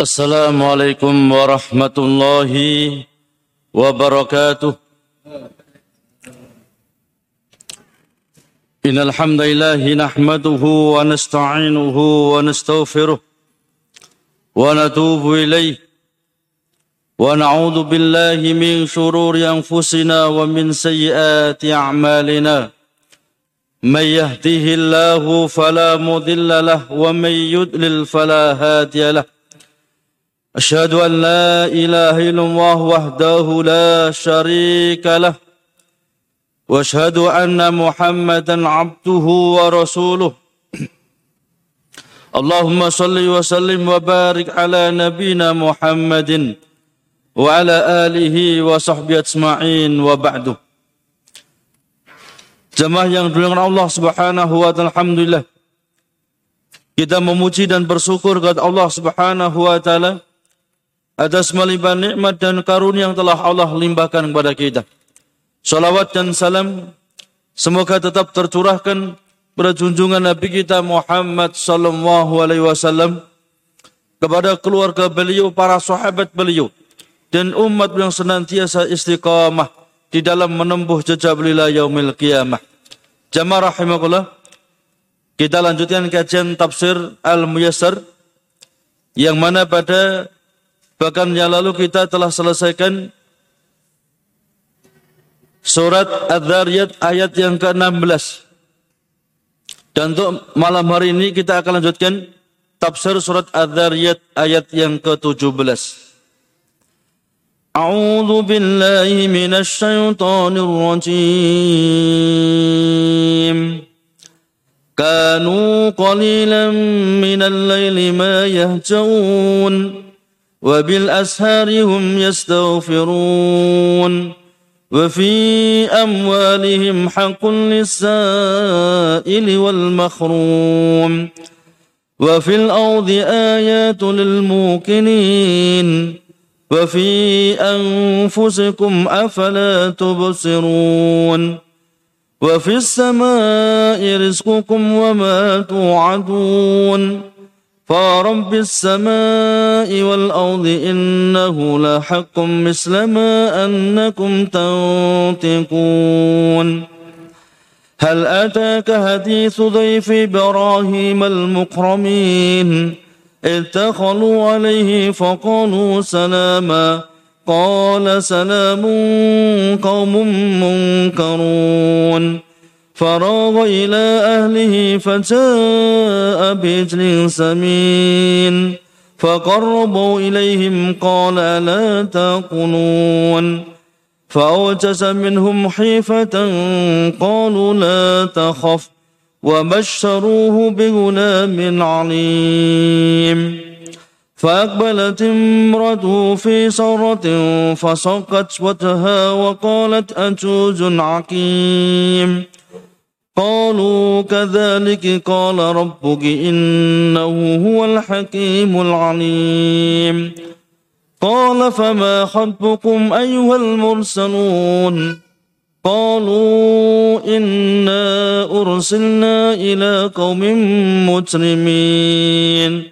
السلام عليكم ورحمة الله وبركاته. إن الحمد لله نحمده ونستعينه ونستغفره ونتوب إليه ونعوذ بالله من شرور أنفسنا ومن سيئات أعمالنا. من يهده الله فلا مضل له ومن يضلل فلا هادي له. أشهد أن لا إله إلا الله وحده لا شريك له وأشهد أن محمدا عبده ورسوله. اللهم صل وسلم وبارك على نبينا محمد وعلى آله وصحبه أجمعين وبعد. Jemaah yang dimuliakan Allah Subhanahu wa taala alhamdulillah kita memuji dan bersyukur kepada Allah Subhanahu wa taala atas melimpah nikmat dan karunia yang telah Allah limpahkan kepada kita. Salawat dan salam semoga tetap tercurahkan pada junjungan Nabi kita Muhammad sallallahu alaihi wasallam kepada keluarga beliau, para sahabat beliau dan umat yang senantiasa istiqamah di dalam menempuh jejak beliau yaumil qiyamah. Jamaah rahimakumullah. Kita lanjutkan kajian tafsir Al-Muyassar yang mana pada bahkan yang lalu kita telah selesaikan surat Adz-Dzariyat ayat yang ke-16. Dan untuk malam hari ini kita akan lanjutkan tafsir surat Adz-Dzariyat ayat yang ke-17. أعوذ بالله من الشيطان الرجيم. كانوا قليلا من الليل ما يهجون وبالأسهار هم يستغفرون وفي أموالهم حق للسائل والمخروم وفي الأرض آيات للموقنين. وفي أنفسكم أفلا تبصرون وفي السماء رزقكم وما توعدون فرب السماء والأرض إنه لحق مثل ما أنكم تنطقون هل أتاك حديث ضيف إبراهيم المكرمين اتخلوا عليه فقالوا سلاما قال سلام قوم منكرون. فراغ إلى أهله فجاء بعجل سمين. فقربوا إليهم قال لا تأكلون. فأوجس منهم حيفة قالوا لا تخف. وبشروه بغلام عليم. فأقبلت امرته في صرة فصقت وجهها وقالت أجوز عقيم. قالوا كذلك قال ربك إنه هو الحكيم العليم. قال فما خطبكم أيها المرسلون؟ قالوا إنا أرسلنا إلى قوم مجرمين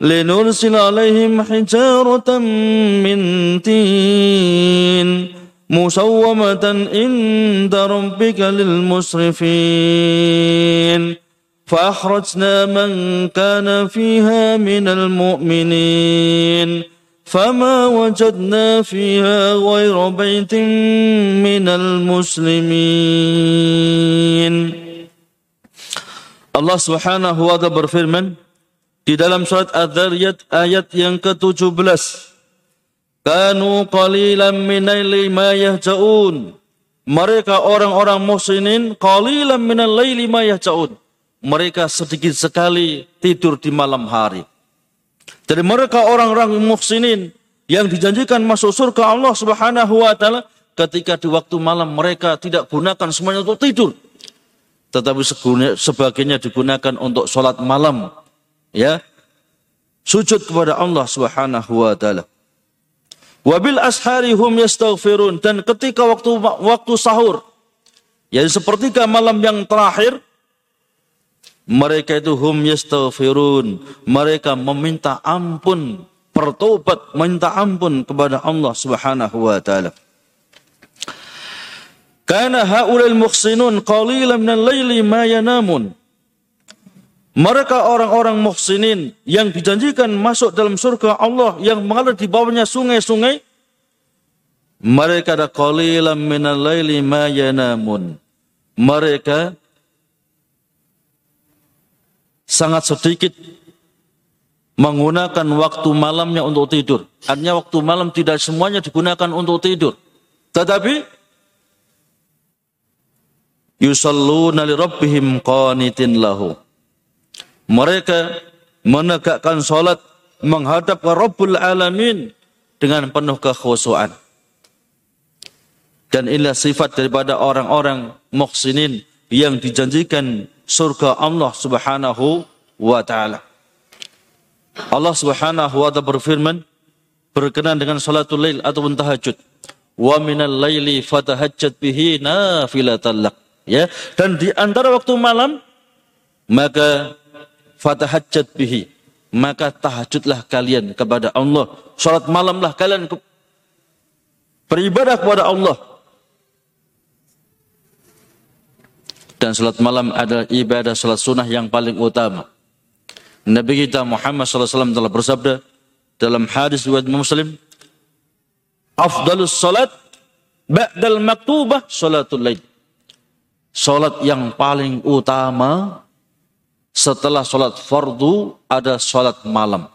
لنرسل عليهم حجارة من تين مسومة عند ربك للمسرفين. فأخرجنا من كان فيها من المؤمنين. فما وجدنا فيها غير بيت من المسلمين Allah Subhanahu wa taala berfirman di dalam surat Adz-Dzariyat ayat yang ke-17 Kanu qalilan minal ma yahjaun Mereka orang-orang muslimin qalilan minal laili ma yahjaun Mereka sedikit sekali tidur di malam hari dari mereka orang-orang muhsinin yang dijanjikan masuk surga Allah Subhanahu wa taala ketika di waktu malam mereka tidak gunakan semuanya untuk tidur. Tetapi sebagainya digunakan untuk sholat malam. Ya. Sujud kepada Allah Subhanahu wa taala. Wabil ashari hum yastaghfirun dan ketika waktu waktu sahur yaitu sepertiga malam yang terakhir Mereka itu hum yastaghfirun. Mereka meminta ampun, bertobat, minta ampun kepada Allah Subhanahu wa taala. Karena haulal muhsinun qalilan minal laili ma yanamun. Mereka orang-orang muhsinin yang dijanjikan masuk dalam surga Allah yang mengalir di bawahnya sungai-sungai. Mereka ada qalilan minal laili ma yanamun. Mereka sangat sedikit menggunakan waktu malamnya untuk tidur. Artinya waktu malam tidak semuanya digunakan untuk tidur. Tetapi yusalluna li rabbihim qanitin lahu mereka menegakkan solat menghadap ke Rabbul Alamin dengan penuh kekhusuan. Dan inilah sifat daripada orang-orang muhsinin yang dijanjikan surga Allah Subhanahu wa taala. Allah Subhanahu wa taala berfirman berkenan dengan salatul lail atau tahajud. Wa minal laili fatahajjat bihi nafilatan lak. Ya, dan di antara waktu malam maka fatahajjat bihi maka tahajudlah kalian kepada Allah salat malamlah kalian beribadah kepada Allah dan salat malam adalah ibadah salat sunnah yang paling utama Nabi kita Muhammad SAW telah bersabda dalam hadis riwayat Muslim afdalus salat ba'dal maktubah salatul lail salat yang paling utama setelah sholat fardu ada sholat malam.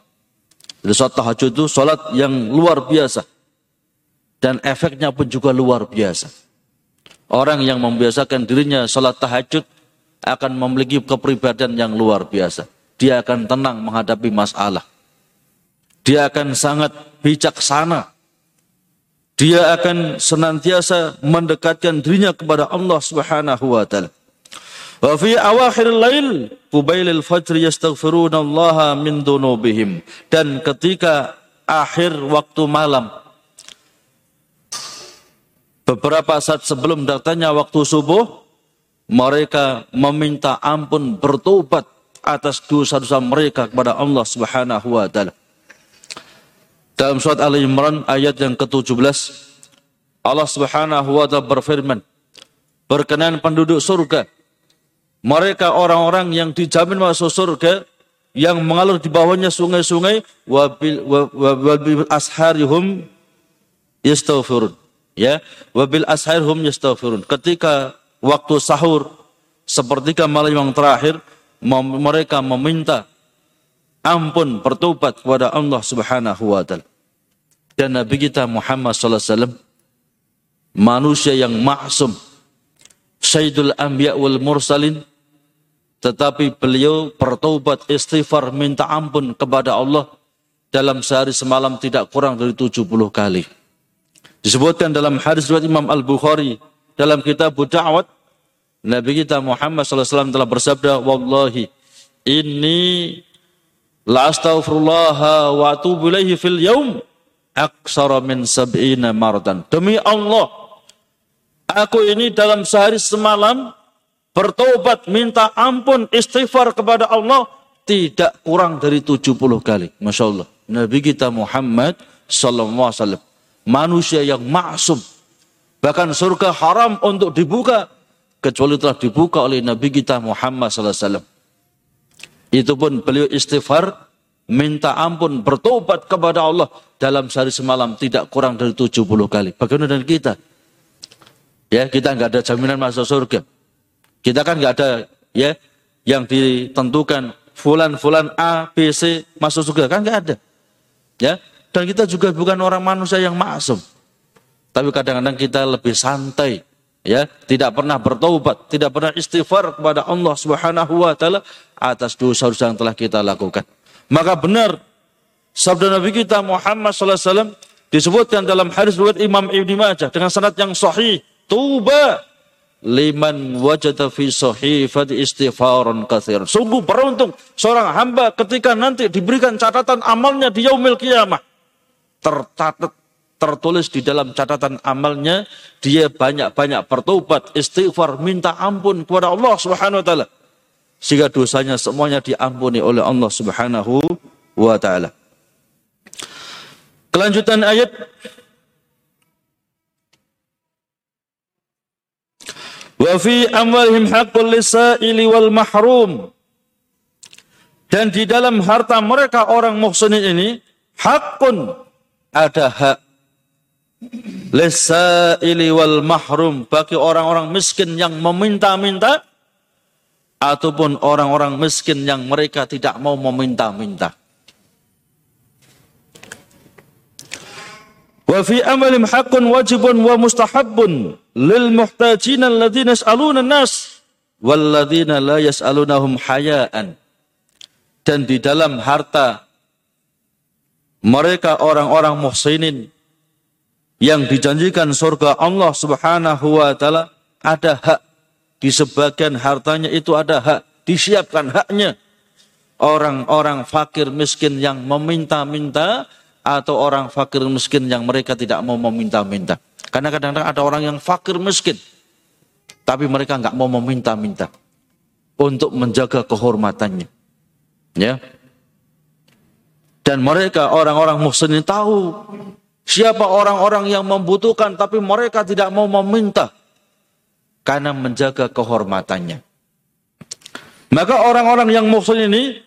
Jadi sholat tahajud itu sholat yang luar biasa. Dan efeknya pun juga luar biasa. Orang yang membiasakan dirinya sholat tahajud akan memiliki kepribadian yang luar biasa. Dia akan tenang menghadapi masalah. Dia akan sangat bijaksana. Dia akan senantiasa mendekatkan dirinya kepada Allah Subhanahu wa taala. Wa fi awakhir lail qubailil fajr yastaghfiruna Allah min dunubihim. Dan ketika akhir waktu malam beberapa saat sebelum datangnya waktu subuh mereka meminta ampun bertobat atas dosa-dosa mereka kepada Allah Subhanahu wa taala. Dalam surat Ali Imran ayat yang ke-17 Allah Subhanahu wa taala berfirman berkenan penduduk surga mereka orang-orang yang dijamin masuk surga yang mengalir di bawahnya sungai-sungai wabil wabil asharihum yastaghfirun ya wabil asharihum yastaghfirun ketika waktu sahur sepertiga malam yang terakhir mereka meminta ampun bertobat kepada Allah Subhanahu wa taala dan Nabi kita Muhammad sallallahu alaihi wasallam manusia yang maksum Sayyidul Anbiya wal Mursalin tetapi beliau bertobat istighfar minta ampun kepada Allah dalam sehari semalam tidak kurang dari 70 kali. Disebutkan dalam hadis riwayat Imam Al-Bukhari dalam kitab Da'wat Nabi kita Muhammad SAW telah bersabda Wallahi ini la astaghfirullah wa atubu ilaihi fil yaum aksara min sab'ina mardan. Demi Allah aku ini dalam sehari semalam bertobat, minta ampun, istighfar kepada Allah tidak kurang dari 70 kali. Masya Allah. Nabi kita Muhammad Sallallahu Alaihi Wasallam. Manusia yang maksum. Bahkan surga haram untuk dibuka. Kecuali telah dibuka oleh Nabi kita Muhammad Sallallahu Alaihi Wasallam. Itu pun beliau istighfar, minta ampun, bertobat kepada Allah dalam sehari semalam tidak kurang dari 70 kali. Bagaimana dengan kita? Ya, kita nggak ada jaminan masuk surga. Kita kan nggak ada ya yang ditentukan fulan-fulan A, B, C masuk surga kan nggak ada. Ya, dan kita juga bukan orang manusia yang maksum. Tapi kadang-kadang kita lebih santai, ya, tidak pernah bertobat, tidak pernah istighfar kepada Allah Subhanahu wa taala atas dosa-dosa yang telah kita lakukan. Maka benar sabda Nabi kita Muhammad sallallahu wasallam disebutkan dalam hadis riwayat Imam Ibnu Majah dengan sanad yang sahih, tuba liman wajada fi sahifati istighfaran katsir. Sungguh beruntung seorang hamba ketika nanti diberikan catatan amalnya di yaumil kiamah. Tercatat tertulis di dalam catatan amalnya dia banyak-banyak bertobat, istighfar, minta ampun kepada Allah Subhanahu wa taala. sehingga dosanya semuanya diampuni oleh Allah Subhanahu wa taala. Kelanjutan ayat Wa fi amwalihim haqqul lisaili wal mahrum. Dan di dalam harta mereka orang muhsinin ini hakun ada hak lisaili wal mahrum bagi orang-orang miskin yang meminta-minta ataupun orang-orang miskin yang mereka tidak mau meminta-minta. Wa fi amalihim haqqun wajibun wa mustahabbun lil muhtajin alladzina yas'aluna nas walladzina la yas'alunahum hayaan. Dan di dalam harta mereka orang-orang muhsinin yang dijanjikan surga Allah Subhanahu wa taala ada hak di sebagian hartanya itu ada hak disiapkan haknya orang-orang fakir miskin yang meminta-minta atau orang fakir miskin yang mereka tidak mau meminta-minta. Karena kadang-kadang ada orang yang fakir miskin, tapi mereka nggak mau meminta-minta untuk menjaga kehormatannya. Ya. Dan mereka orang-orang muslim tahu siapa orang-orang yang membutuhkan tapi mereka tidak mau meminta karena menjaga kehormatannya. Maka orang-orang yang muslim ini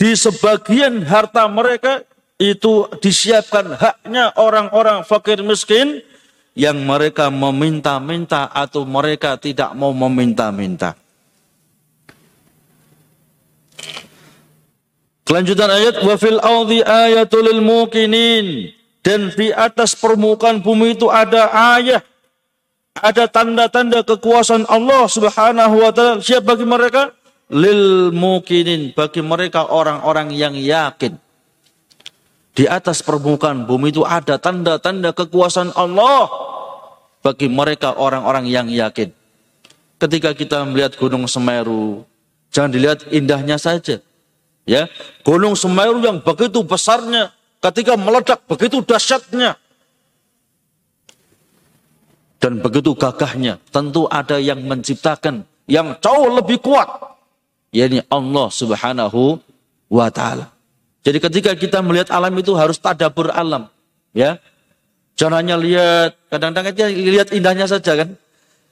di sebagian harta mereka itu disiapkan haknya orang-orang fakir miskin yang mereka meminta-minta atau mereka tidak mau meminta-minta. Kelanjutan ayat wa fil ardi ayatul mukinin dan di atas permukaan bumi itu ada ayat ada tanda-tanda kekuasaan Allah Subhanahu wa taala. Siapa bagi mereka? Lil mukinin bagi mereka orang-orang yang yakin. Di atas permukaan bumi itu ada tanda-tanda kekuasaan Allah. Bagi mereka orang-orang yang yakin. Ketika kita melihat Gunung Semeru, jangan dilihat indahnya saja. Ya, Gunung Semeru yang begitu besarnya, ketika meledak begitu dahsyatnya, dan begitu gagahnya, tentu ada yang menciptakan yang jauh lebih kuat, yakni Allah Subhanahu wa taala. Jadi ketika kita melihat alam itu harus tadabur alam, ya. Jangan hanya lihat, kadang-kadang kita lihat indahnya saja kan.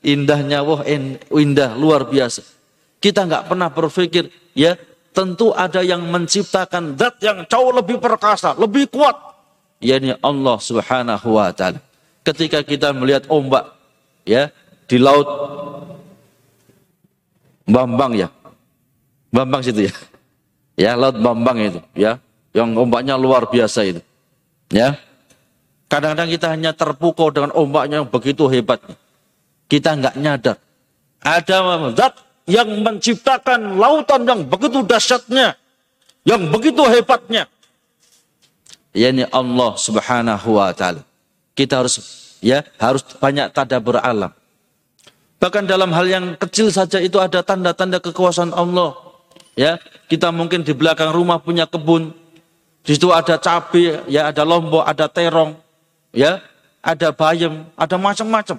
Indahnya, wah indah, luar biasa. Kita nggak pernah berpikir, ya tentu ada yang menciptakan zat yang jauh lebih perkasa, lebih kuat. yakni Allah subhanahu wa ta'ala. Ketika kita melihat ombak, ya di laut Bambang ya. Bambang situ ya. Ya, laut Bambang itu, ya yang ombaknya luar biasa itu. Ya. Kadang-kadang kita hanya terpukau dengan ombaknya yang begitu hebatnya. Kita nggak nyadar. Ada zat yang menciptakan lautan yang begitu dahsyatnya. Yang begitu hebatnya. Yani Allah subhanahu wa ta'ala. Kita harus ya harus banyak tadabur alam. Bahkan dalam hal yang kecil saja itu ada tanda-tanda kekuasaan Allah. Ya, kita mungkin di belakang rumah punya kebun, di situ ada cabai, ya ada lombok, ada terong, ya ada bayam, ada macam-macam.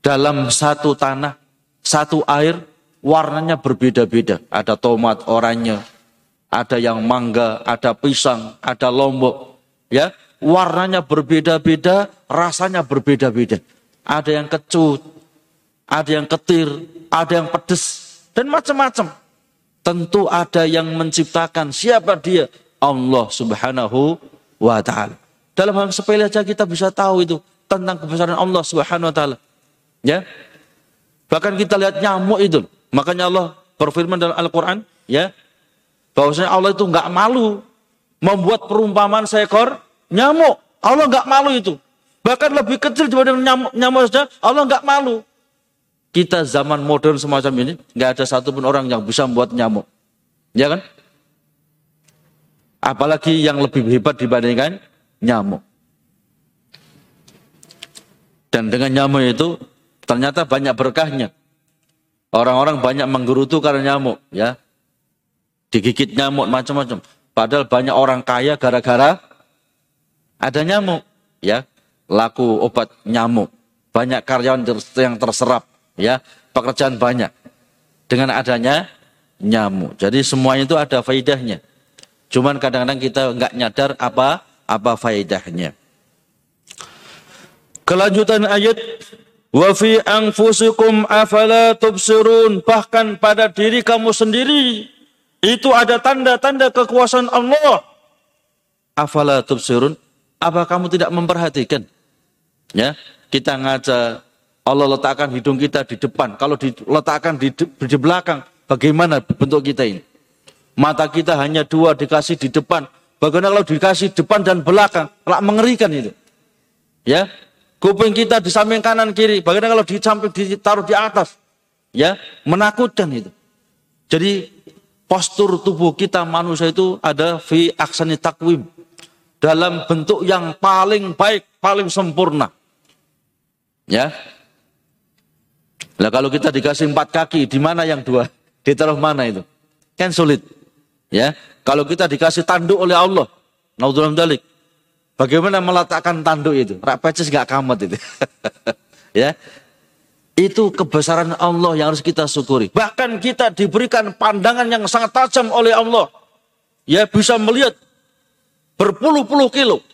Dalam satu tanah, satu air, warnanya berbeda-beda. Ada tomat oranye, ada yang mangga, ada pisang, ada lombok, ya warnanya berbeda-beda, rasanya berbeda-beda. Ada yang kecut, ada yang ketir, ada yang pedes, dan macam-macam. Tentu ada yang menciptakan. Siapa dia? Allah subhanahu wa ta'ala. Dalam hal sepele saja kita bisa tahu itu tentang kebesaran Allah subhanahu wa ta'ala. Ya. Bahkan kita lihat nyamuk itu. Makanya Allah berfirman dalam Al-Quran. Ya. Bahwasanya Allah itu nggak malu membuat perumpamaan seekor nyamuk. Allah nggak malu itu. Bahkan lebih kecil dibanding nyamuk, nyamuk saja. Allah nggak malu. Kita zaman modern semacam ini, nggak ada satupun orang yang bisa membuat nyamuk. Ya kan? Apalagi yang lebih hebat dibandingkan nyamuk. Dan dengan nyamuk itu ternyata banyak berkahnya. Orang-orang banyak menggerutu karena nyamuk, ya. Digigit nyamuk macam-macam. Padahal banyak orang kaya gara-gara ada nyamuk, ya. Laku obat nyamuk. Banyak karyawan yang terserap ya pekerjaan banyak. dengan adanya nyamuk. Jadi semuanya itu ada faidahnya. Cuman kadang-kadang kita nggak nyadar apa apa faidahnya. Kelanjutan ayat Wa fi anfusikum afala tubsirun bahkan pada diri kamu sendiri itu ada tanda-tanda kekuasaan Allah. Afala tubsirun apa kamu tidak memperhatikan? Ya, kita ngaca Allah letakkan hidung kita di depan. Kalau diletakkan di, di belakang, bagaimana bentuk kita ini? Mata kita hanya dua dikasih di depan. Bagaimana kalau dikasih depan dan belakang? Lak mengerikan itu. Ya, Kuping kita di samping kanan kiri, bagaimana kalau di samping ditaruh di atas? Ya, menakutkan itu. Jadi postur tubuh kita manusia itu ada fi aksani takwim. Dalam bentuk yang paling baik, paling sempurna. Ya. Nah kalau kita dikasih empat kaki, di mana yang dua? Ditaruh mana itu? Kan sulit. Ya. Kalau kita dikasih tanduk oleh Allah, naudzubillah. Bagaimana meletakkan tanduk itu? Rak peces gak kamat itu. ya. Itu kebesaran Allah yang harus kita syukuri. Bahkan kita diberikan pandangan yang sangat tajam oleh Allah. Ya, bisa melihat berpuluh-puluh kilo.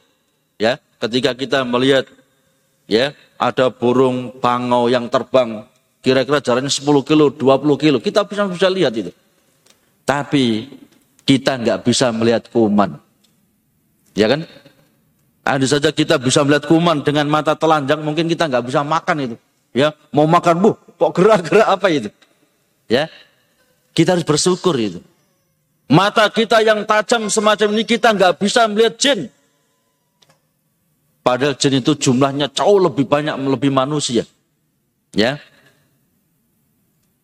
Ya, ketika kita melihat ya, ada burung bangau yang terbang kira-kira jaraknya 10 kilo, 20 kilo, kita bisa bisa lihat itu. Tapi kita nggak bisa melihat kuman. Ya kan? Andai saja kita bisa melihat kuman dengan mata telanjang, mungkin kita nggak bisa makan itu. Ya, mau makan bu, kok gerak-gerak apa itu? Ya, kita harus bersyukur itu. Mata kita yang tajam semacam ini kita nggak bisa melihat jin. Padahal jin itu jumlahnya jauh lebih banyak lebih manusia. Ya.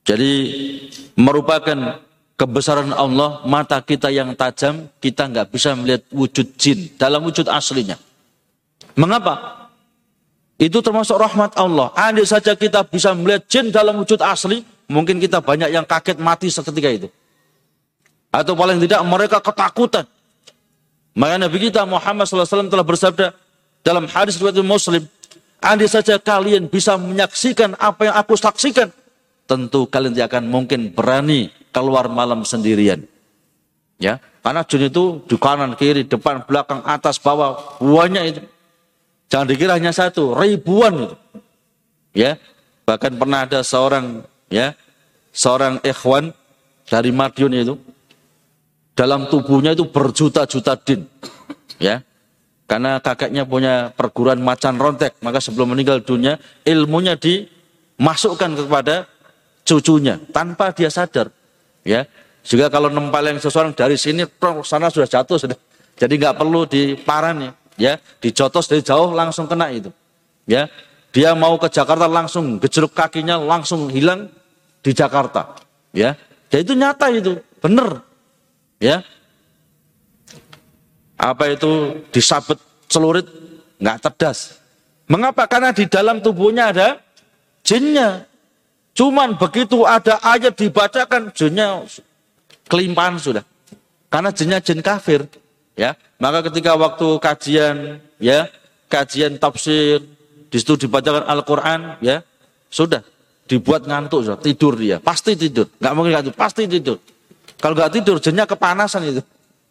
Jadi merupakan kebesaran Allah, mata kita yang tajam, kita nggak bisa melihat wujud jin dalam wujud aslinya. Mengapa? Itu termasuk rahmat Allah. Andai saja kita bisa melihat jin dalam wujud asli, mungkin kita banyak yang kaget mati seketika itu. Atau paling tidak mereka ketakutan. Maka Nabi kita Muhammad SAW telah bersabda dalam hadis riwayat Muslim, andai saja kalian bisa menyaksikan apa yang aku saksikan, tentu kalian tidak akan mungkin berani keluar malam sendirian. Ya, karena jin itu di kanan, kiri, depan, belakang, atas, bawah, banyak itu. Jangan dikira hanya satu, ribuan itu. Ya, bahkan pernah ada seorang ya, seorang ikhwan dari Madiun itu dalam tubuhnya itu berjuta-juta din. Ya. Karena kakeknya punya perguruan macan rontek, maka sebelum meninggal dunia ilmunya dimasukkan kepada cucunya tanpa dia sadar. Ya. Juga kalau nempeleng seseorang dari sini sana sudah jatuh sudah. Jadi nggak perlu diparani ya dijotos dari jauh langsung kena itu. Ya dia mau ke Jakarta langsung gejruk kakinya langsung hilang di Jakarta. Ya dan itu nyata itu benar ya. Apa itu disabet celurit? Nggak cerdas. Mengapa? Karena di dalam tubuhnya ada jinnya. Cuman begitu ada ayat dibacakan jinnya kelimpahan sudah. Karena jinnya jin kafir ya maka ketika waktu kajian ya kajian tafsir di situ dibacakan Al-Qur'an ya sudah dibuat ngantuk sudah tidur dia pasti tidur. Nggak mungkin ngantuk pasti tidur. Kalau nggak tidur jinnya kepanasan itu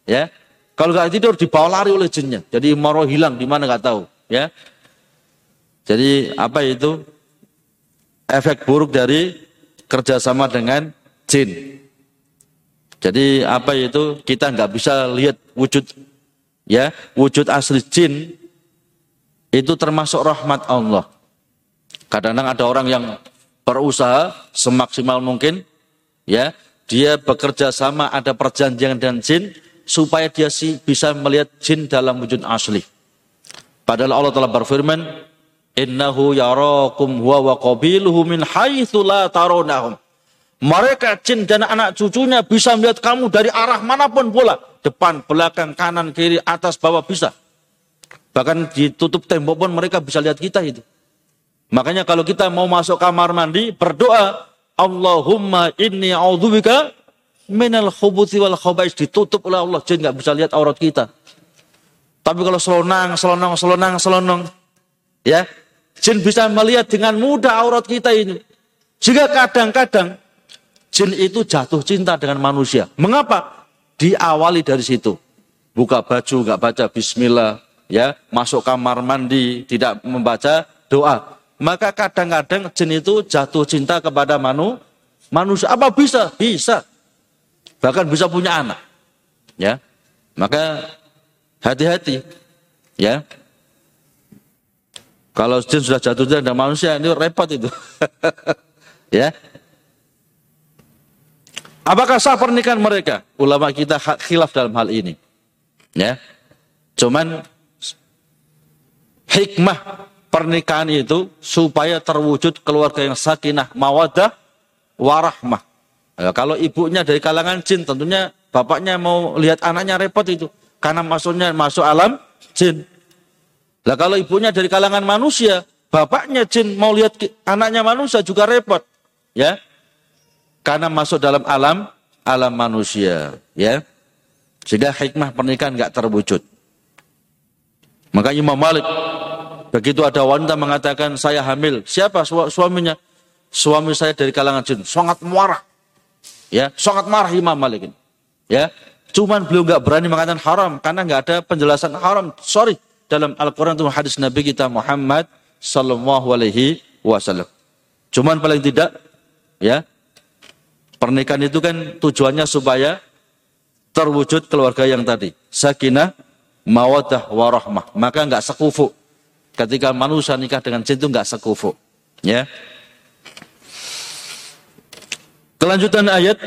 ya. Kalau nggak tidur dibawa lari oleh jinnya. Jadi moro hilang di mana nggak tahu ya. Jadi apa itu? Efek buruk dari kerjasama dengan jin jadi apa itu kita nggak bisa lihat wujud ya wujud asli jin itu termasuk rahmat Allah. Kadang-kadang ada orang yang berusaha semaksimal mungkin ya dia bekerja sama ada perjanjian dengan jin supaya dia sih bisa melihat jin dalam wujud asli. Padahal Allah telah berfirman, "Innahu yarakum huwa wa qabiluhu min haitsu la tarawunahum." Mereka jin dan anak cucunya bisa melihat kamu dari arah mana pun pula. Depan, belakang, kanan, kiri, atas, bawah bisa. Bahkan ditutup tembok pun mereka bisa lihat kita itu. Makanya kalau kita mau masuk kamar mandi, berdoa, Allahumma inni a'udzubika minal khubuthi wal khobais. Ditutup oleh Allah, jin nggak bisa lihat aurat kita. Tapi kalau selonang, selonang, selonang, selonang, ya, jin bisa melihat dengan mudah aurat kita ini. Jika kadang-kadang Jin itu jatuh cinta dengan manusia. Mengapa? Diawali dari situ. Buka baju, nggak baca bismillah, ya masuk kamar mandi, tidak membaca doa. Maka kadang-kadang jin itu jatuh cinta kepada manu, manusia. Apa bisa? Bisa. Bahkan bisa punya anak. Ya. Maka hati-hati. Ya. Kalau jin sudah jatuh cinta dengan manusia, ini repot itu. ya. Apakah sah pernikahan mereka? Ulama kita khilaf dalam hal ini. Ya. Cuman hikmah pernikahan itu supaya terwujud keluarga yang sakinah, mawadah, warahmah. Ya, kalau ibunya dari kalangan jin, tentunya bapaknya mau lihat anaknya repot itu. Karena masuknya masuk alam jin. Lah kalau ibunya dari kalangan manusia, bapaknya jin mau lihat anaknya manusia juga repot. Ya, karena masuk dalam alam alam manusia, ya. Sehingga hikmah pernikahan nggak terwujud. Maka Imam Malik begitu ada wanita mengatakan saya hamil, siapa su suaminya? Suami saya dari kalangan jin, sangat marah. Ya, sangat marah Imam Malik ini. Ya, cuman beliau nggak berani mengatakan haram karena nggak ada penjelasan haram. Sorry, dalam Al-Quran itu hadis Nabi kita Muhammad Sallallahu Alaihi Wasallam. Cuman paling tidak, ya Pernikahan itu kan tujuannya supaya terwujud keluarga yang tadi. Sakinah, mawadah, warahmah. Maka nggak sekufu. Ketika manusia nikah dengan jin itu nggak sekufu. Ya. Kelanjutan ayat.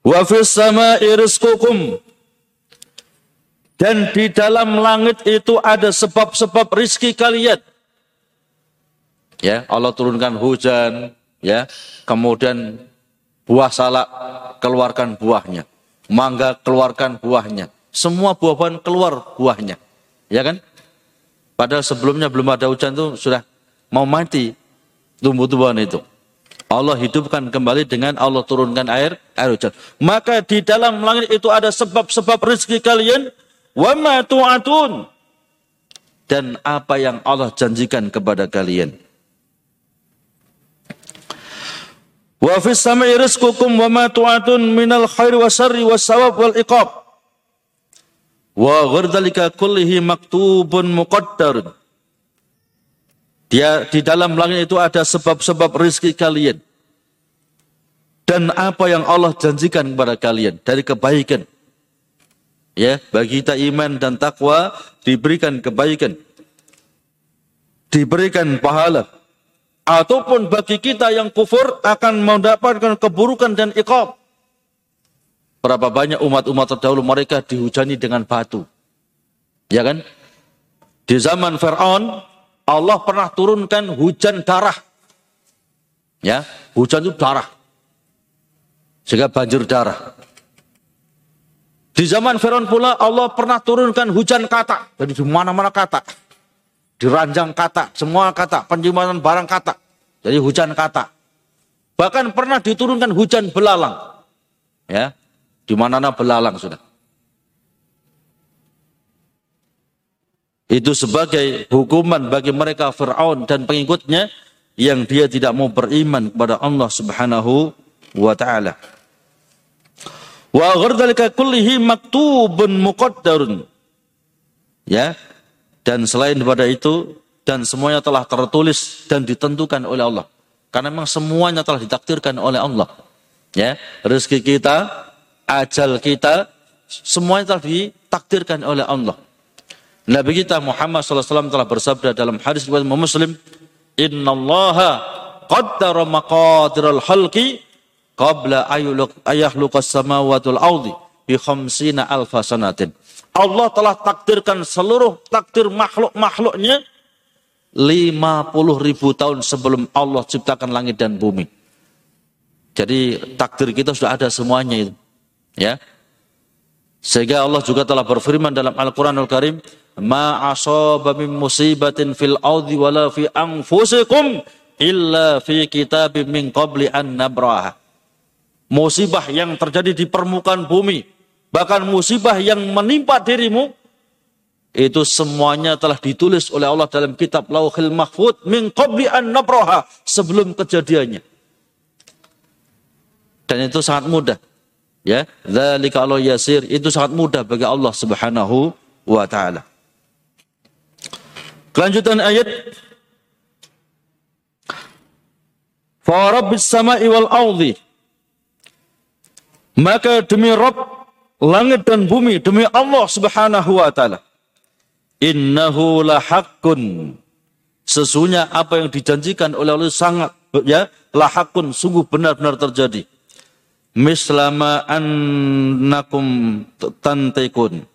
Wa fis sama'i rizqukum. Dan di dalam langit itu ada sebab-sebab rizki kalian. Ya, Allah turunkan hujan, ya. Kemudian buah salak keluarkan buahnya. Mangga keluarkan buahnya. Semua buah-buahan keluar buahnya. Ya kan? Padahal sebelumnya belum ada hujan itu sudah mau mati tumbuh-tumbuhan itu. Allah hidupkan kembali dengan Allah turunkan air air hujan. Maka di dalam langit itu ada sebab-sebab rezeki kalian. Wa ma tu'atun dan apa yang Allah janjikan kepada kalian Wa fis samai rizqukum wa ma tu'atun minal khair wa syarri wa sawab wal iqab. Wa ghardalika kullihi maktubun muqaddarun. Dia di dalam langit itu ada sebab-sebab rezeki kalian. Dan apa yang Allah janjikan kepada kalian dari kebaikan. Ya, bagi kita iman dan takwa diberikan kebaikan. Diberikan pahala ataupun bagi kita yang kufur akan mendapatkan keburukan dan iqab. Berapa banyak umat-umat terdahulu mereka dihujani dengan batu. Ya kan? Di zaman Fir'aun, Allah pernah turunkan hujan darah. Ya, hujan itu darah. Sehingga banjir darah. Di zaman Fir'aun pula Allah pernah turunkan hujan kata. Jadi di mana-mana kata diranjang kata, semua kata, penyimpanan barang kata. Jadi hujan kata. Bahkan pernah diturunkan hujan belalang. Ya, di mana belalang sudah. Itu sebagai hukuman bagi mereka Fir'aun dan pengikutnya yang dia tidak mau beriman kepada Allah Subhanahu wa taala. Wa kullihi maktubun. Ya, dan selain daripada itu, dan semuanya telah tertulis dan ditentukan oleh Allah. Karena memang semuanya telah ditakdirkan oleh Allah. Ya, rezeki kita, ajal kita, semuanya telah ditakdirkan oleh Allah. Nabi kita Muhammad SAW telah bersabda dalam hadis riwayat Muslim, Inna Allah qaddara maqadiral halqi qabla ayahluqas samawatul ardi bi khamsina alfa sanatin. Allah telah takdirkan seluruh takdir makhluk-makhluknya 50 ribu tahun sebelum Allah ciptakan langit dan bumi. Jadi takdir kita sudah ada semuanya itu. Ya. Sehingga Allah juga telah berfirman dalam Al-Quranul Karim, Ma asaba min musibatin fil ardi wala fi anfusikum illa fi kitabim min qabli an nabraha. Musibah yang terjadi di permukaan bumi, Bahkan musibah yang menimpa dirimu, itu semuanya telah ditulis oleh Allah dalam kitab Lauhil Mahfud min qabli an nabraha sebelum kejadiannya. Dan itu sangat mudah. Ya, dzalika Allah yasir itu sangat mudah bagi Allah Subhanahu wa taala. Kelanjutan ayat Fa rabbis sama'i wal ardi maka demi Rabb langit dan bumi demi Allah Subhanahu wa taala. Innahu lahaqqun. Sesungguhnya apa yang dijanjikan oleh Allah sangat ya lahakun sungguh benar-benar terjadi. Mislama annakum tantikun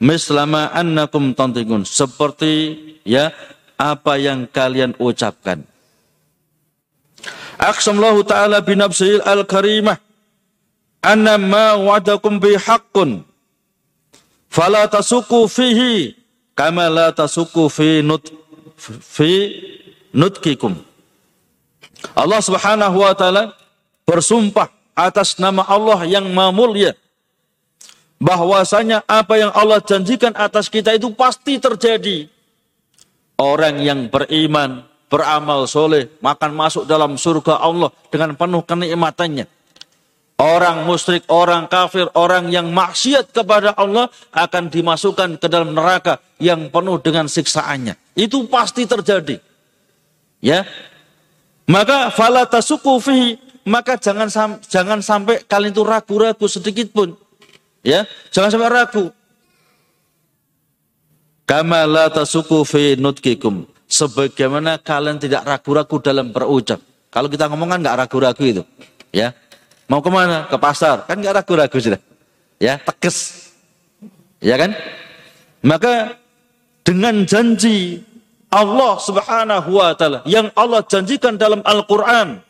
mislama annakum tantikun seperti ya apa yang kalian ucapkan. Aqsamullahu ta'ala binafsil al-karimah anna ma wa'adakum bi haqqun fala tasuku fihi kama la tasuku fi nut fi nutkikum Allah Subhanahu wa taala bersumpah atas nama Allah yang maha mulia bahwasanya apa yang Allah janjikan atas kita itu pasti terjadi. Orang yang beriman, beramal soleh, makan masuk dalam surga Allah dengan penuh kenikmatannya. Orang musyrik, orang kafir, orang yang maksiat kepada Allah akan dimasukkan ke dalam neraka yang penuh dengan siksaannya. Itu pasti terjadi. Ya. Maka fala tasuku fihi maka jangan jangan sampai kalian itu ragu-ragu sedikit pun. Ya, jangan sampai ragu. Kama la tasuku fi nutkikum. Sebagaimana kalian tidak ragu-ragu dalam berucap. Kalau kita ngomong kan nggak ragu-ragu itu. Ya, mau ke mana? Ke pasar kan nggak ragu-ragu sudah. Ya, tegas. Ya kan? Maka dengan janji Allah Subhanahu wa taala yang Allah janjikan dalam Al-Qur'an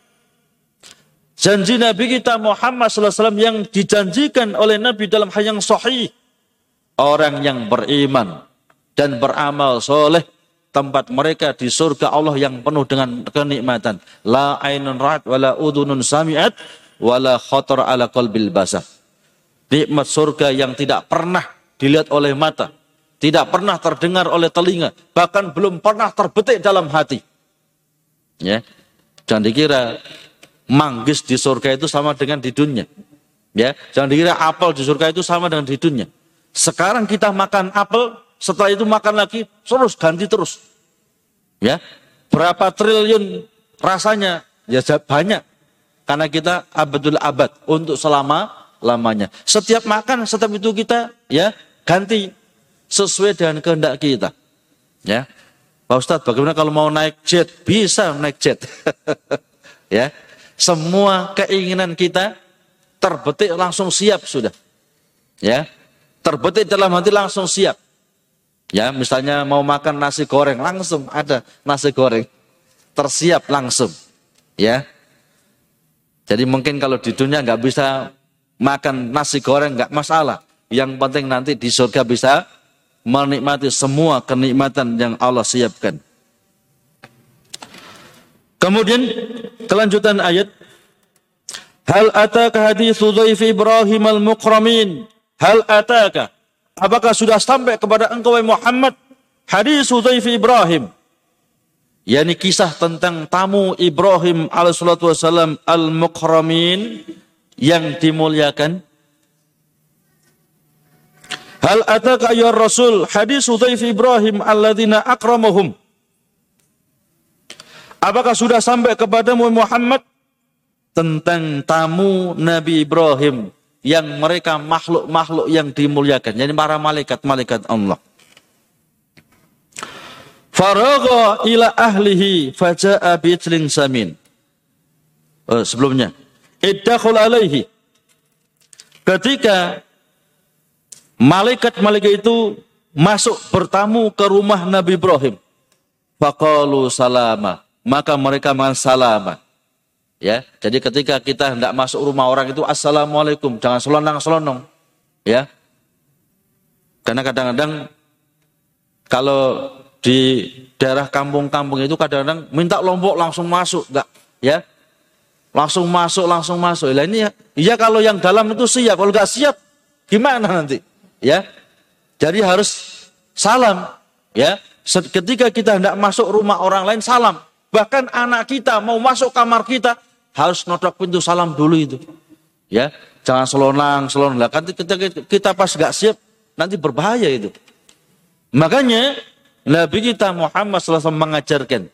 Janji Nabi kita Muhammad SAW yang dijanjikan oleh Nabi dalam hal yang sahih. Orang yang beriman dan beramal soleh. Tempat mereka di surga Allah yang penuh dengan kenikmatan. La ainun ra'at wa la udunun sami'at wa la khotor ala qalbil basah. Nikmat surga yang tidak pernah dilihat oleh mata. Tidak pernah terdengar oleh telinga. Bahkan belum pernah terbetik dalam hati. Ya, Jangan dikira manggis di surga itu sama dengan di dunia. Ya, jangan dikira apel di surga itu sama dengan di dunia. Sekarang kita makan apel, setelah itu makan lagi, terus ganti terus. Ya, berapa triliun rasanya? Ya banyak. Karena kita abadul abad untuk selama lamanya. Setiap makan, setiap itu kita ya ganti sesuai dengan kehendak kita. Ya, Pak Ustadz, bagaimana kalau mau naik jet? Bisa naik jet. ya, semua keinginan kita terbetik langsung siap sudah. Ya. Terbetik dalam hati langsung siap. Ya, misalnya mau makan nasi goreng langsung ada nasi goreng. Tersiap langsung. Ya. Jadi mungkin kalau di dunia nggak bisa makan nasi goreng nggak masalah. Yang penting nanti di surga bisa menikmati semua kenikmatan yang Allah siapkan. Kemudian kelanjutan ayat. Hal ataka hadithu Ibrahim al-mukramin? Hal ataka? Apakah sudah sampai kepada engkau Muhammad? Hadithu dhaifi Ibrahim yakni kisah tentang tamu Ibrahim alaihissalatu wassalam al-mukramin yang dimuliakan. Hal ataka ya Rasul hadis dhaifi Ibrahim alladzina akramahum Apakah sudah sampai kepadamu Muhammad? Tentang tamu Nabi Ibrahim yang mereka makhluk-makhluk yang dimuliakan, jadi para malaikat-malaikat Allah. Faragha ila ahlihi faja'a bitlin samin. Oh, sebelumnya, iddakhul alaihi. Ketika malaikat-malaikat itu masuk bertamu ke rumah Nabi Ibrahim. Faqalu salama maka mereka mengatakan salam. Ya, jadi ketika kita hendak masuk rumah orang itu assalamualaikum, jangan selonang-selonong. Ya. Karena kadang-kadang kalau di daerah kampung-kampung itu kadang-kadang minta lombok langsung masuk, enggak, ya. Langsung masuk, langsung masuk. Lah ini ya, iya kalau yang dalam itu siap, kalau enggak siap gimana nanti? Ya. Jadi harus salam, ya. Ketika kita hendak masuk rumah orang lain salam. Bahkan anak kita mau masuk kamar kita harus nodok pintu salam dulu itu. Ya, jangan selonang, selonang. Kan kita, kita pas gak siap nanti berbahaya itu. Makanya Nabi kita Muhammad SAW mengajarkan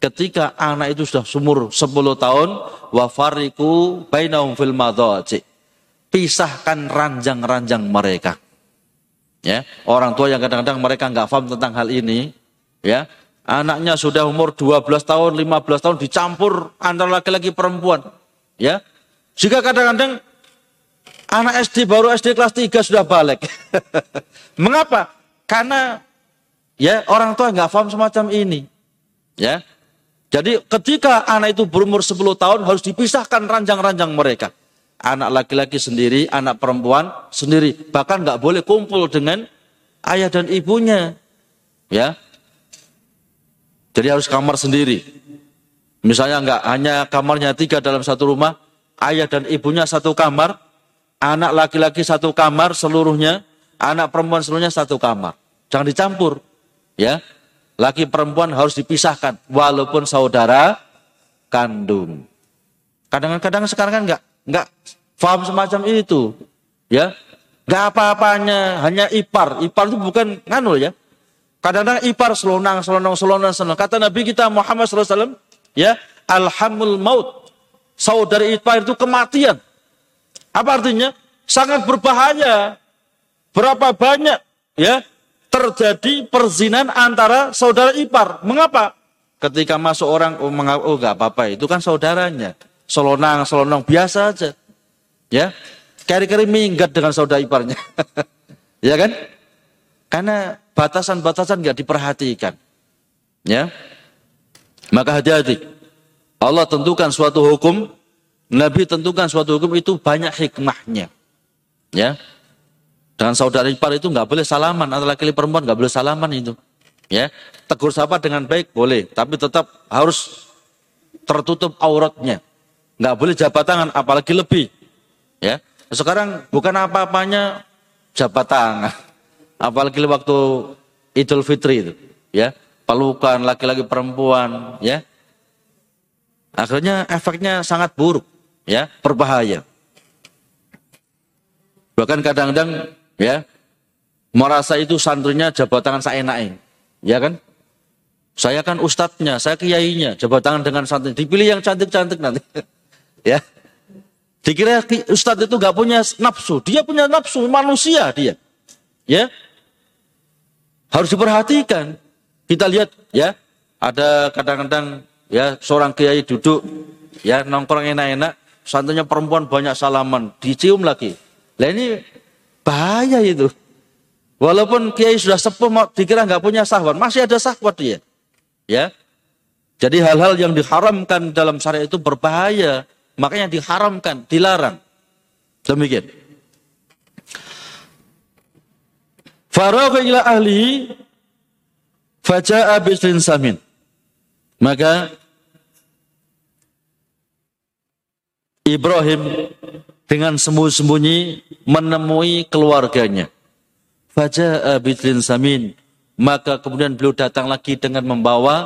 ketika anak itu sudah sumur 10 tahun wafariku bainahum fil madhaji pisahkan ranjang-ranjang mereka. Ya orang tua yang kadang-kadang mereka nggak paham tentang hal ini ya. Anaknya sudah umur 12 tahun 15 tahun dicampur antara laki-laki perempuan ya. Jika kadang-kadang anak SD baru SD kelas 3 sudah balik. Mengapa? Karena ya orang tua nggak paham semacam ini ya jadi ketika anak itu berumur 10 tahun harus dipisahkan ranjang-ranjang mereka anak laki-laki sendiri, anak perempuan sendiri. Bahkan nggak boleh kumpul dengan ayah dan ibunya. Ya. Jadi harus kamar sendiri. Misalnya nggak hanya kamarnya tiga dalam satu rumah, ayah dan ibunya satu kamar, anak laki-laki satu kamar seluruhnya, anak perempuan seluruhnya satu kamar. Jangan dicampur. Ya. Laki perempuan harus dipisahkan walaupun saudara kandung. Kadang-kadang sekarang kan nggak nggak paham semacam itu, ya. Nggak apa-apanya, hanya ipar. Ipar itu bukan nganu ya. Kadang-kadang ipar selonang, selonang, selonang, selonang. Kata Nabi kita Muhammad SAW, ya, alhamul maut. Saudari ipar itu kematian. Apa artinya? Sangat berbahaya. Berapa banyak ya terjadi perzinan antara saudara ipar. Mengapa? Ketika masuk orang, oh, oh gak apa-apa, itu kan saudaranya selonang, selonang biasa aja. Ya, kari-kari minggat dengan saudara iparnya. ya kan? Karena batasan-batasan nggak diperhatikan. Ya. Maka hati-hati. Allah tentukan suatu hukum, Nabi tentukan suatu hukum itu banyak hikmahnya. Ya. Dengan saudara ipar itu nggak boleh salaman, antara laki-laki perempuan nggak boleh salaman itu. Ya, tegur sapa dengan baik boleh, tapi tetap harus tertutup auratnya. Nggak boleh jabat tangan, apalagi lebih. Ya, sekarang bukan apa-apanya jabat tangan, apalagi waktu Idul Fitri itu, ya, pelukan laki-laki perempuan, ya. Akhirnya efeknya sangat buruk, ya, berbahaya. Bahkan kadang-kadang, ya, merasa itu santrinya jabat tangan seenaknya, ya kan? Saya kan ustadznya, saya kiainya, jabat tangan dengan santri. Dipilih yang cantik-cantik nanti. Ya. Dikira ustadz itu gak punya nafsu. Dia punya nafsu, manusia dia. Ya. Harus diperhatikan. Kita lihat ya, ada kadang-kadang ya seorang kiai duduk ya nongkrong enak-enak, santunya perempuan banyak salaman, dicium lagi. Lah ini bahaya itu. Walaupun kiai sudah sepuh dikira nggak punya sahwat, masih ada sahwat dia. Ya. Jadi hal-hal yang diharamkan dalam syariat itu berbahaya. Makanya diharamkan, dilarang. Demikian. Faragha ila ahlihi faja'a samin. Maka Ibrahim dengan sembunyi-sembunyi menemui keluarganya. Faja'a bisrin samin. Maka kemudian beliau datang lagi dengan membawa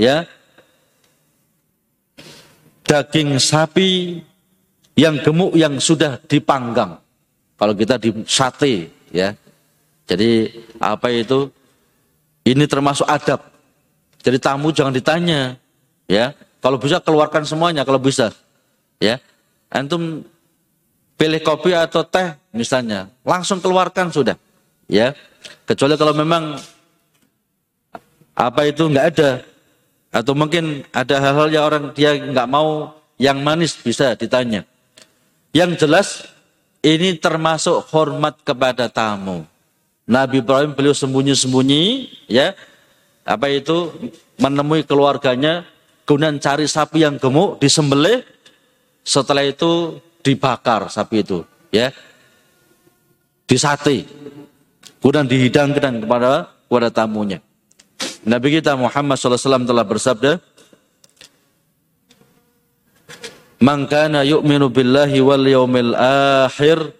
ya daging sapi yang gemuk yang sudah dipanggang. Kalau kita di sate ya. Jadi apa itu? Ini termasuk adab. Jadi tamu jangan ditanya ya. Kalau bisa keluarkan semuanya kalau bisa. Ya. Antum pilih kopi atau teh misalnya, langsung keluarkan sudah. Ya. Kecuali kalau memang apa itu nggak ada atau mungkin ada hal-hal yang orang dia nggak mau yang manis bisa ditanya. Yang jelas ini termasuk hormat kepada tamu. Nabi Ibrahim beliau sembunyi-sembunyi ya. Apa itu menemui keluarganya kemudian cari sapi yang gemuk disembelih setelah itu dibakar sapi itu ya disate kemudian dihidangkan kepada kepada tamunya Nabi kita Muhammad SAW telah bersabda, Man kana yu'minu billahi wal yawmil akhir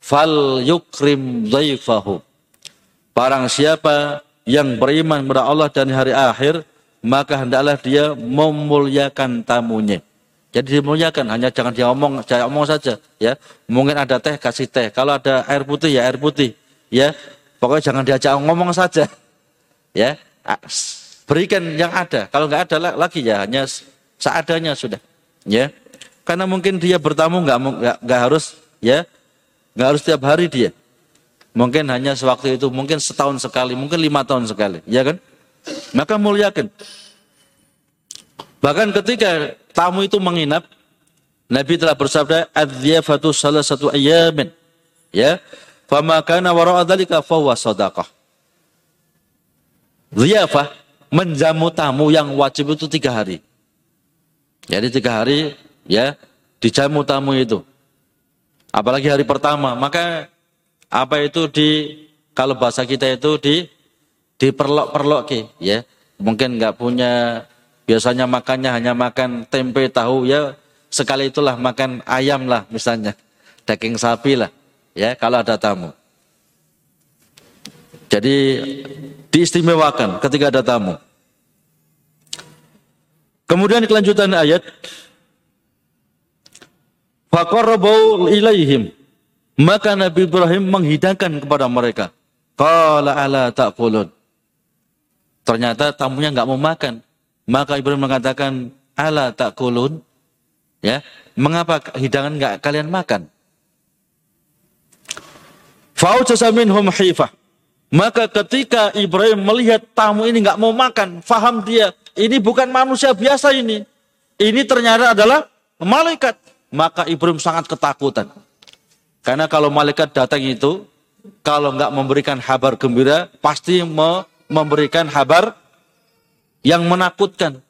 fal yukrim dhaifahu. Barang siapa yang beriman kepada Allah dan hari akhir, maka hendaklah dia memuliakan tamunya. Jadi dimuliakan, hanya jangan dia omong, saya omong saja, ya. Mungkin ada teh kasih teh, kalau ada air putih ya air putih, ya. Pokoknya jangan diajak ngomong saja, ya. Berikan yang ada, kalau nggak ada lagi ya hanya seadanya sudah, ya. Karena mungkin dia bertamu nggak nggak harus, ya, nggak harus tiap hari dia. Mungkin hanya sewaktu itu, mungkin setahun sekali, mungkin lima tahun sekali, ya kan? Maka muliakan. Bahkan ketika tamu itu menginap, Nabi telah bersabda, "Adziyafatu salah satu ayamin." Ya. Fama kana wara'a dzalika fahuwa shadaqah. Ziyafah menjamu tamu yang wajib itu tiga hari. Jadi tiga hari ya dijamu tamu itu. Apalagi hari pertama, maka apa itu di kalau bahasa kita itu di diperlok-perlok ya. Mungkin nggak punya Biasanya makannya hanya makan tempe tahu ya sekali itulah makan ayam lah misalnya daging sapi lah ya kalau ada tamu. Jadi diistimewakan ketika ada tamu. Kemudian kelanjutan ayat Faqarrabu ilaihim maka Nabi Ibrahim menghidangkan kepada mereka. Qala ala ta'kulun. Ternyata tamunya nggak mau makan. Maka Ibrahim mengatakan, ala tak kulun. Ya, mengapa hidangan nggak kalian makan? hum hifah. Maka ketika Ibrahim melihat tamu ini nggak mau makan, faham dia, ini bukan manusia biasa ini. Ini ternyata adalah malaikat. Maka Ibrahim sangat ketakutan. Karena kalau malaikat datang itu, kalau nggak memberikan kabar gembira, pasti memberikan kabar yang menakutkan.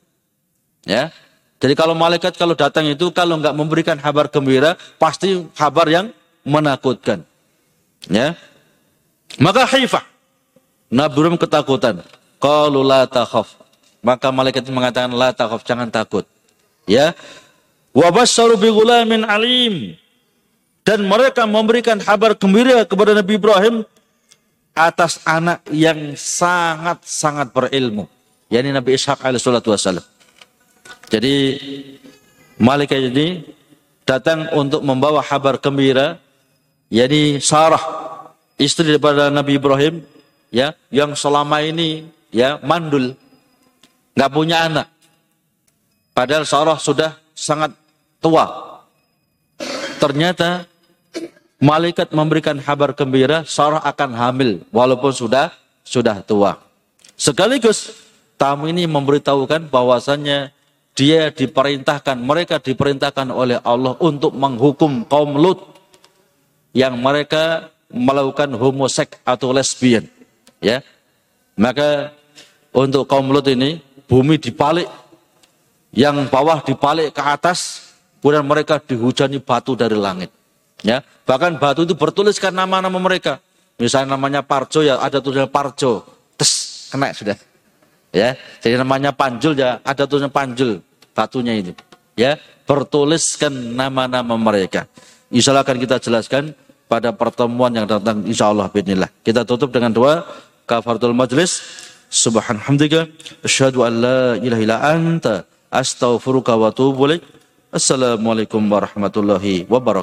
Ya. Jadi kalau malaikat kalau datang itu kalau nggak memberikan kabar gembira, pasti kabar yang menakutkan. Ya. Maka haifah. Nabi ketakutan. Qalu la takhaf. Maka malaikat mengatakan la takhaf, jangan takut. Ya. Wa basyaru bi alim. Dan mereka memberikan kabar gembira kepada Nabi Ibrahim atas anak yang sangat-sangat berilmu yakni Nabi Ishaq alaihissalatu wassalam. Jadi malaikat ini datang untuk membawa kabar gembira yakni Sarah istri daripada Nabi Ibrahim ya yang selama ini ya mandul nggak punya anak. Padahal Sarah sudah sangat tua. Ternyata malaikat memberikan kabar gembira Sarah akan hamil walaupun sudah sudah tua. Sekaligus tamu ini memberitahukan bahwasannya dia diperintahkan, mereka diperintahkan oleh Allah untuk menghukum kaum Lut yang mereka melakukan homoseks atau lesbian. Ya, maka untuk kaum Lut ini bumi dibalik, yang bawah dibalik ke atas, kemudian mereka dihujani batu dari langit. Ya, bahkan batu itu bertuliskan nama-nama mereka. Misalnya namanya Parjo ya ada tulisan Parjo, tes kena sudah. Ya, jadi namanya panjul ya, ada tulisan panjul batunya itu. Ya, bertuliskan nama-nama mereka. Insya Allah akan kita jelaskan pada pertemuan yang datang insya Allah bismillah. Kita tutup dengan doa kafaratul majlis. Subhanallah, asyhadu an la ilaha illa anta astaghfiruka wa atubu Assalamualaikum warahmatullahi wabarakatuh.